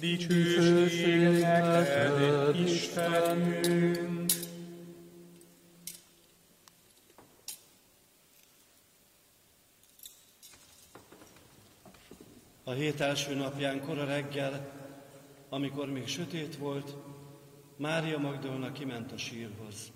Dicsőség Istenünk! A hét első napján kora reggel, amikor még sötét volt, Mária Magdolna kiment a sírhoz.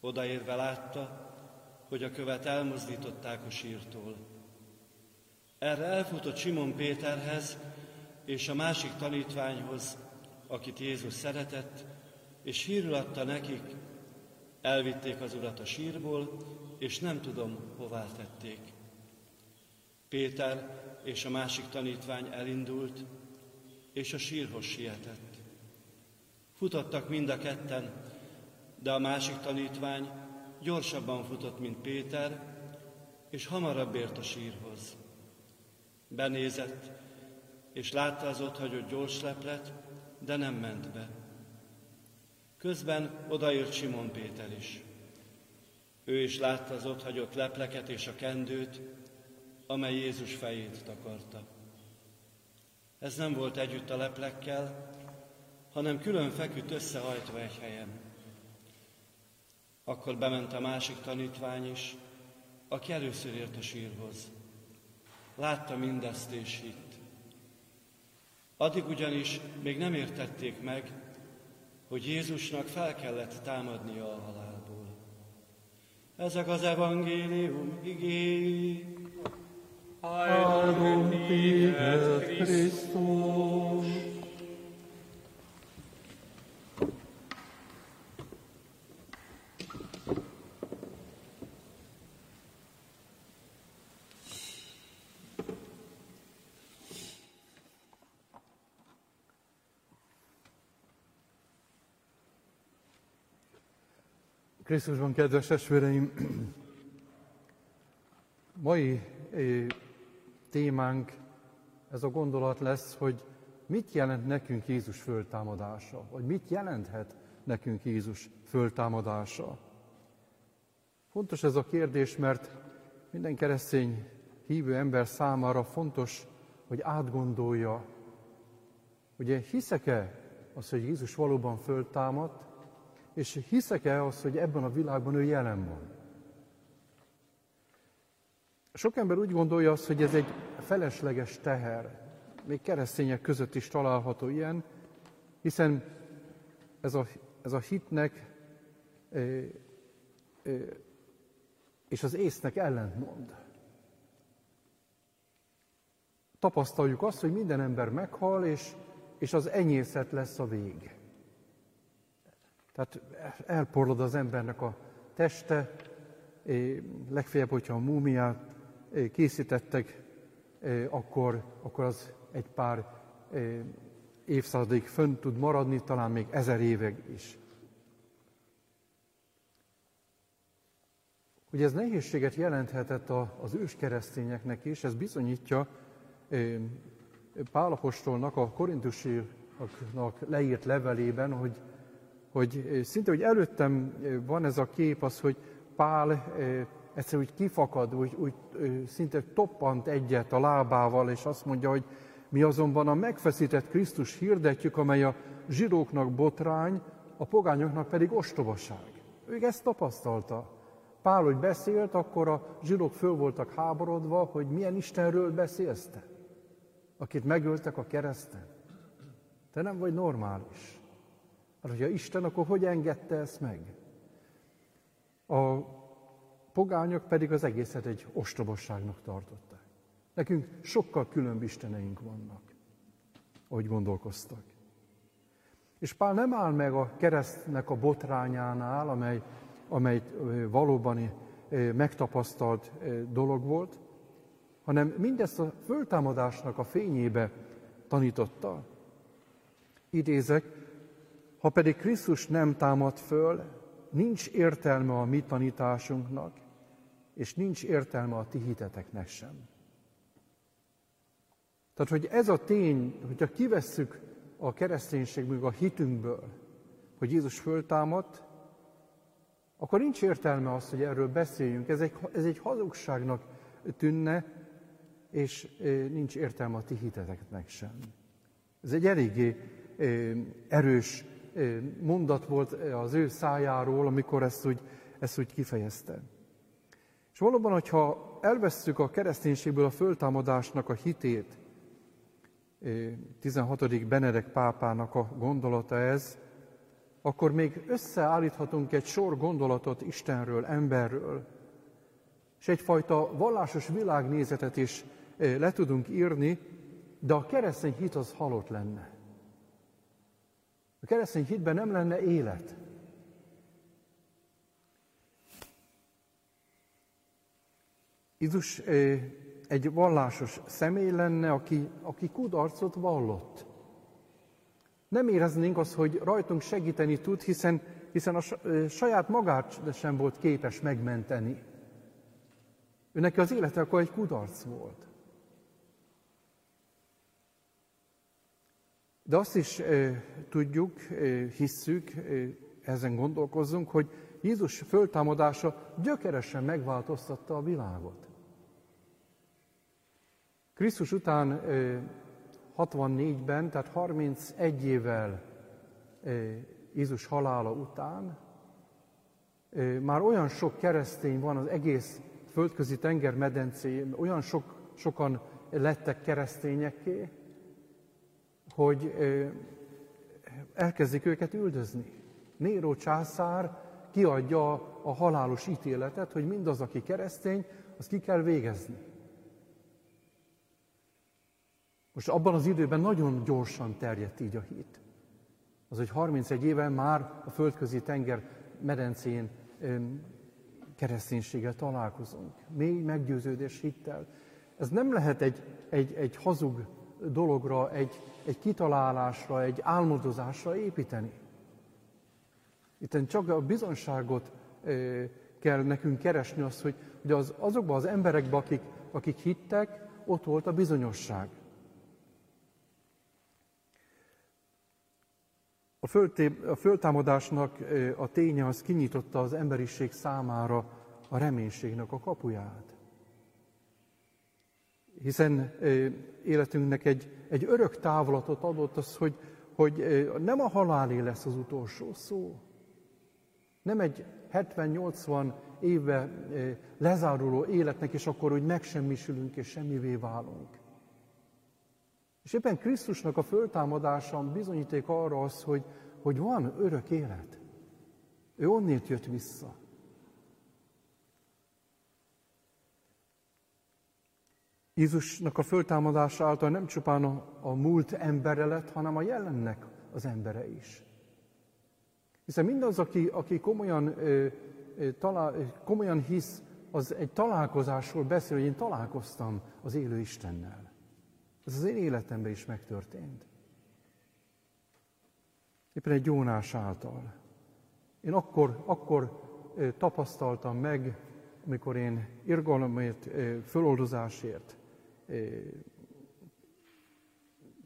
Odaérve látta, hogy a követ elmozdították a sírtól. Erre elfutott Simon Péterhez és a másik tanítványhoz, akit Jézus szeretett, és hírül adta nekik, elvitték az urat a sírból, és nem tudom, hová tették. Péter és a másik tanítvány elindult, és a sírhoz sietett. Futottak mind a ketten, de a másik tanítvány gyorsabban futott, mint Péter, és hamarabb ért a sírhoz. Benézett, és látta az ott hagyott gyors leplet, de nem ment be. Közben odaért Simon Péter is. Ő is látta az ott hagyott lepleket és a kendőt, amely Jézus fejét takarta. Ez nem volt együtt a leplekkel, hanem külön feküdt összehajtva egy helyen. Akkor bement a másik tanítvány is, aki először ért a sírhoz. Látta mindezt és hitt. Addig ugyanis még nem értették meg, hogy Jézusnak fel kellett támadnia a halálból. Ezek az evangélium igéi. Áldom téged, Krisztus! Krisztusban, kedves testvéreim, mai eh, témánk ez a gondolat lesz, hogy mit jelent nekünk Jézus föltámadása, vagy mit jelenthet nekünk Jézus föltámadása. Fontos ez a kérdés, mert minden keresztény hívő ember számára fontos, hogy átgondolja, ugye hiszek-e az, hogy Jézus valóban föltámadt, és hiszek-e az, hogy ebben a világban ő jelen van? Sok ember úgy gondolja azt, hogy ez egy felesleges teher. Még keresztények között is található ilyen, hiszen ez a, ez a hitnek e, e, és az észnek ellentmond. Tapasztaljuk azt, hogy minden ember meghal, és, és az enyészet lesz a vég. Tehát elporlod az embernek a teste, legfeljebb, hogyha a múmiát készítettek, akkor, akkor az egy pár évszázadig fönn tud maradni, talán még ezer évig is. Hogy ez nehézséget jelenthetett az őskeresztényeknek is, ez bizonyítja Pálapostolnak a korintusiaknak leírt levelében, hogy hogy szinte, hogy előttem van ez a kép az, hogy Pál egyszer úgy kifakad, úgy, úgy szinte toppant egyet a lábával, és azt mondja, hogy mi azonban a megfeszített Krisztus hirdetjük, amely a zsidóknak botrány, a pogányoknak pedig ostobaság. Ő ezt tapasztalta. Pál, hogy beszélt, akkor a zsidók föl voltak háborodva, hogy milyen Istenről beszélsz te, akit megöltek a kereszten. Te nem vagy normális. Hát, hogyha Isten, akkor hogy engedte ezt meg? A pogányok pedig az egészet egy ostobosságnak tartották. Nekünk sokkal különb isteneink vannak, ahogy gondolkoztak. És Pál nem áll meg a keresztnek a botrányánál, amely, amely valóban megtapasztalt dolog volt, hanem mindezt a föltámadásnak a fényébe tanította. Idézek, ha pedig Krisztus nem támad föl, nincs értelme a mi tanításunknak, és nincs értelme a ti hiteteknek sem. Tehát, hogy ez a tény, hogyha kivesszük a kereszténységből, a hitünkből, hogy Jézus föltámadt, akkor nincs értelme az, hogy erről beszéljünk. Ez egy, ez egy hazugságnak tűnne, és nincs értelme a ti hiteteknek sem. Ez egy eléggé erős mondat volt az ő szájáról, amikor ezt úgy, ezt úgy kifejezte. És valóban, hogyha elvesszük a kereszténységből a föltámadásnak a hitét, 16. Benedek pápának a gondolata ez, akkor még összeállíthatunk egy sor gondolatot Istenről, emberről, és egyfajta vallásos világnézetet is le tudunk írni, de a keresztény hit az halott lenne. A keresztény hitben nem lenne élet. Jézus egy vallásos személy lenne, aki, aki kudarcot vallott. Nem éreznénk azt, hogy rajtunk segíteni tud, hiszen, hiszen a saját magát sem volt képes megmenteni. Ő neki az élete akkor egy kudarc volt. De azt is tudjuk, hisszük, ezen gondolkozzunk, hogy Jézus föltámadása gyökeresen megváltoztatta a világot. Krisztus után e, 64-ben, tehát 31 évvel Jézus halála után, már olyan sok keresztény van az egész földközi tenger medencén, olyan sok, sokan lettek keresztényekké, hogy elkezdik őket üldözni. Néró császár kiadja a halálos ítéletet, hogy mindaz, aki keresztény, az ki kell végezni. Most abban az időben nagyon gyorsan terjedt így a hit. Az, hogy 31 éve már a földközi tenger medencén kereszténységgel találkozunk. Mély meggyőződés hittel. Ez nem lehet egy, egy, egy hazug dologra, egy, egy kitalálásra, egy álmodozásra építeni. Itt csak a bizonságot kell nekünk keresni, azt, hogy, hogy az, azokban az emberekben, akik, akik hittek, ott volt a bizonyosság. A, fölté, a föltámadásnak a ténye az kinyitotta az emberiség számára a reménységnek a kapuját hiszen életünknek egy, egy örök távolatot adott az, hogy, hogy nem a halálé lesz az utolsó szó. Nem egy 70-80 éve lezáruló életnek, és akkor úgy megsemmisülünk és semmivé válunk. És éppen Krisztusnak a föltámadása bizonyíték arra az, hogy, hogy van örök élet. Ő onnét jött vissza. Jézusnak a föltámadása által nem csupán a, a múlt embere lett, hanem a jelennek az embere is. Hiszen mindaz, aki, aki komolyan, ö, ö, talál, komolyan hisz, az egy találkozásról beszél, hogy én találkoztam az élő Istennel. Ez az én életemben is megtörtént. Éppen egy Jónás által. Én akkor, akkor tapasztaltam meg, amikor én irgalomért, föloldozásért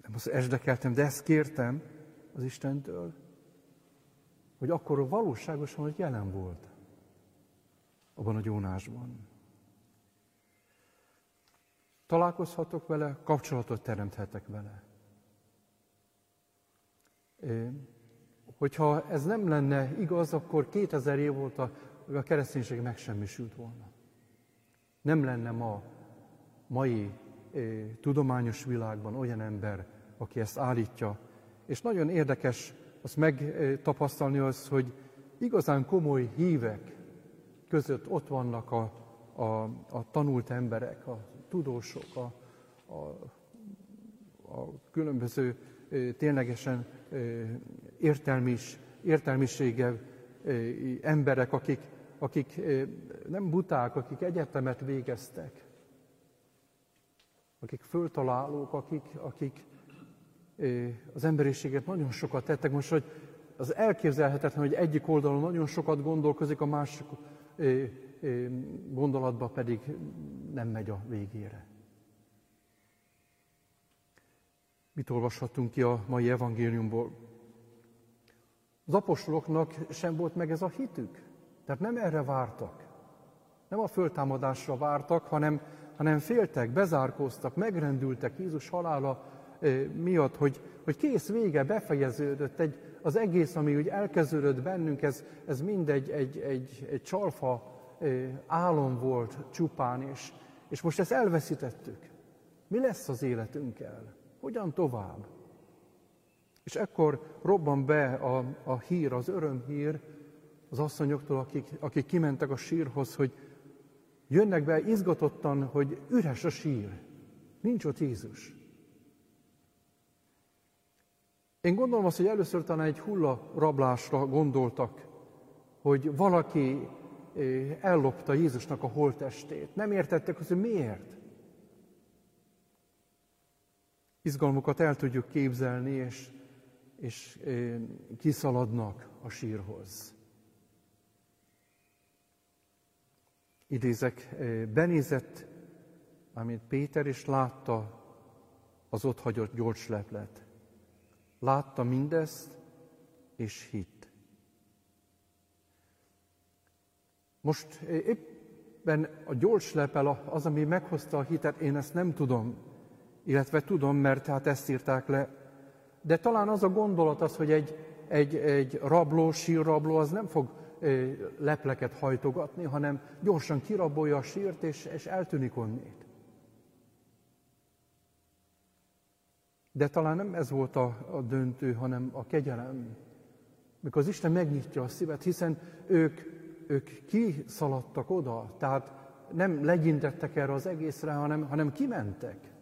nem azt esdekeltem, de ezt kértem az Istentől, hogy akkor valóságosan, hogy jelen volt abban a gyónásban. Találkozhatok vele, kapcsolatot teremthetek vele. Hogyha ez nem lenne igaz, akkor 2000 év óta a kereszténység megsemmisült volna. Nem lenne ma mai tudományos világban olyan ember, aki ezt állítja. És nagyon érdekes azt megtapasztalni az, hogy igazán komoly hívek között ott vannak a, a, a tanult emberek, a tudósok, a, a, a különböző ténylegesen értelmis, értelmisége emberek, akik, akik nem buták, akik egyetemet végeztek, akik föltalálók, akik, akik az emberiséget nagyon sokat tettek. Most, hogy az elképzelhetetlen, hogy egyik oldalon nagyon sokat gondolkozik, a másik gondolatba pedig nem megy a végére. Mit olvashatunk ki a mai evangéliumból? Az apostoloknak sem volt meg ez a hitük. Tehát nem erre vártak. Nem a föltámadásra vártak, hanem, hanem féltek, bezárkóztak, megrendültek Jézus halála miatt, hogy, hogy kész vége, befejeződött, egy, az egész, ami úgy elkezdődött bennünk, ez, ez mind egy, egy, egy, egy csalfa álom volt csupán, és, és most ezt elveszítettük. Mi lesz az életünkkel? Hogyan tovább? És ekkor robban be a, a hír, az örömhír az asszonyoktól, akik, akik kimentek a sírhoz, hogy jönnek be izgatottan, hogy üres a sír. Nincs ott Jézus. Én gondolom azt, hogy először talán egy hulla rablásra gondoltak, hogy valaki eh, ellopta Jézusnak a holtestét. Nem értettek azt, hogy miért. Izgalmukat el tudjuk képzelni, és, és eh, kiszaladnak a sírhoz. Idézek, benézett, amint Péter is látta az ott hagyott gyors leplet. Látta mindezt, és hitt. Most éppen a gyors lepel az, ami meghozta a hitet, én ezt nem tudom, illetve tudom, mert hát ezt írták le. De talán az a gondolat az, hogy egy, egy, egy rabló, sírrabló, az nem fog lepleket hajtogatni, hanem gyorsan kirabolja a sírt, és, és eltűnik onnét. De talán nem ez volt a, a döntő, hanem a kegyelem. Mikor az Isten megnyitja a szívet, hiszen ők, ők kiszaladtak oda, tehát nem legyintettek erre az egészre, hanem, hanem kimentek.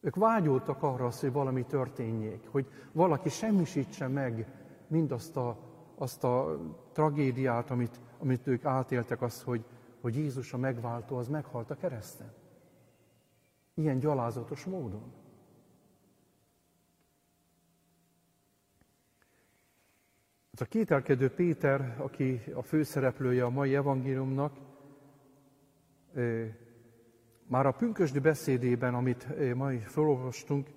Ők vágyoltak arra, hogy valami történjék, hogy valaki semmisítse meg mindazt a, azt a tragédiát, amit, amit ők átéltek, az, hogy, hogy Jézus a megváltó, az meghalt a kereszten. Ilyen gyalázatos módon. Ez a kételkedő Péter, aki a főszereplője a mai evangéliumnak, már a pünkösdi beszédében, amit ma felolvastunk,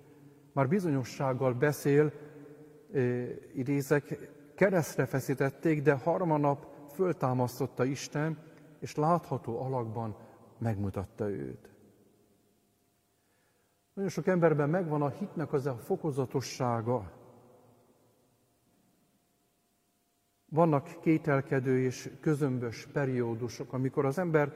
már bizonyossággal beszél, idézek, keresztre feszítették, de harmanap föltámasztotta Isten, és látható alakban megmutatta őt. Nagyon sok emberben megvan a hitnek az a fokozatossága, Vannak kételkedő és közömbös periódusok, amikor az ember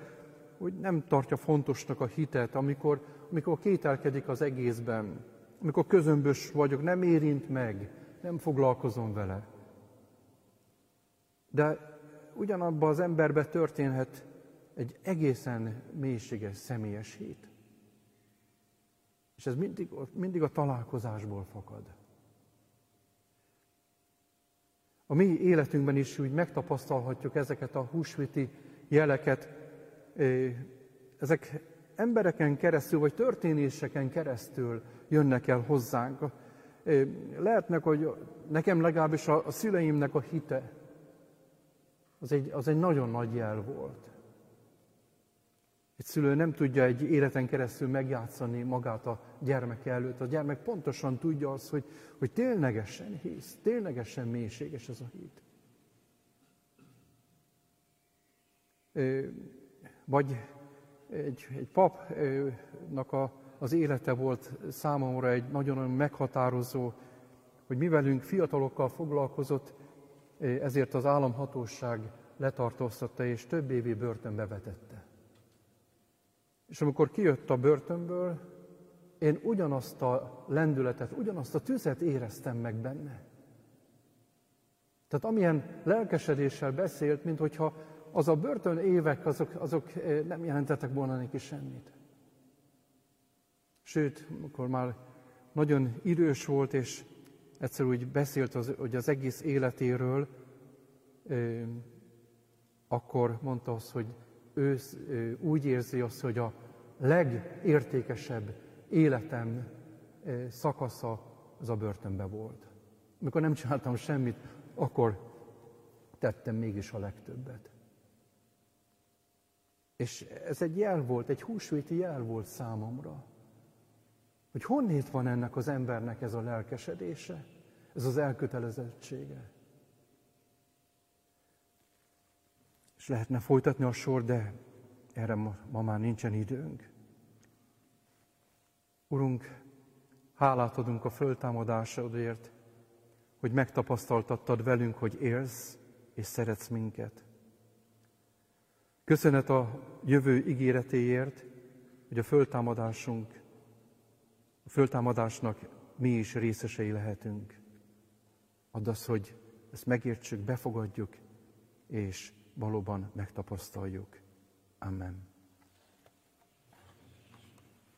úgy nem tartja fontosnak a hitet, amikor, amikor kételkedik az egészben, amikor közömbös vagyok, nem érint meg, nem foglalkozom vele. De ugyanabban az emberben történhet egy egészen mélységes, személyes hit. És ez mindig, mindig a találkozásból fakad. A mi életünkben is úgy megtapasztalhatjuk ezeket a húsviti jeleket. Ezek embereken keresztül, vagy történéseken keresztül jönnek el hozzánk. Lehetnek, hogy nekem legalábbis a szüleimnek a hite, az egy, az egy nagyon nagy jel volt. Egy szülő nem tudja egy életen keresztül megjátszani magát a gyermeke előtt. A gyermek pontosan tudja azt, hogy, hogy ténylegesen hisz, ténylegesen mélységes ez a hit. Vagy egy, egy papnak a, az élete volt számomra egy nagyon-nagyon meghatározó, hogy mi velünk fiatalokkal foglalkozott, ezért az államhatóság letartóztatta és több évi börtönbe vetette. És amikor kijött a börtönből, én ugyanazt a lendületet, ugyanazt a tüzet éreztem meg benne. Tehát amilyen lelkesedéssel beszélt, mint hogyha az a börtön évek, azok, azok nem jelentettek volna neki semmit. Sőt, amikor már nagyon idős volt, és egyszer úgy beszélt az, hogy az egész életéről, akkor mondta azt, hogy ő úgy érzi azt, hogy a legértékesebb életem szakasza az a börtönbe volt. Amikor nem csináltam semmit, akkor tettem mégis a legtöbbet. És ez egy jel volt, egy húsvéti jel volt számomra, hogy honnét van ennek az embernek ez a lelkesedése, ez az elkötelezettsége. És lehetne folytatni a sor, de erre ma, ma már nincsen időnk. Urunk, hálát adunk a föltámadásodért, hogy megtapasztaltattad velünk, hogy élsz és szeretsz minket. Köszönet a jövő ígéretéért, hogy a föltámadásunk, a föltámadásnak mi is részesei lehetünk. Add azt, hogy ezt megértsük, befogadjuk, és valóban megtapasztaljuk. Amen.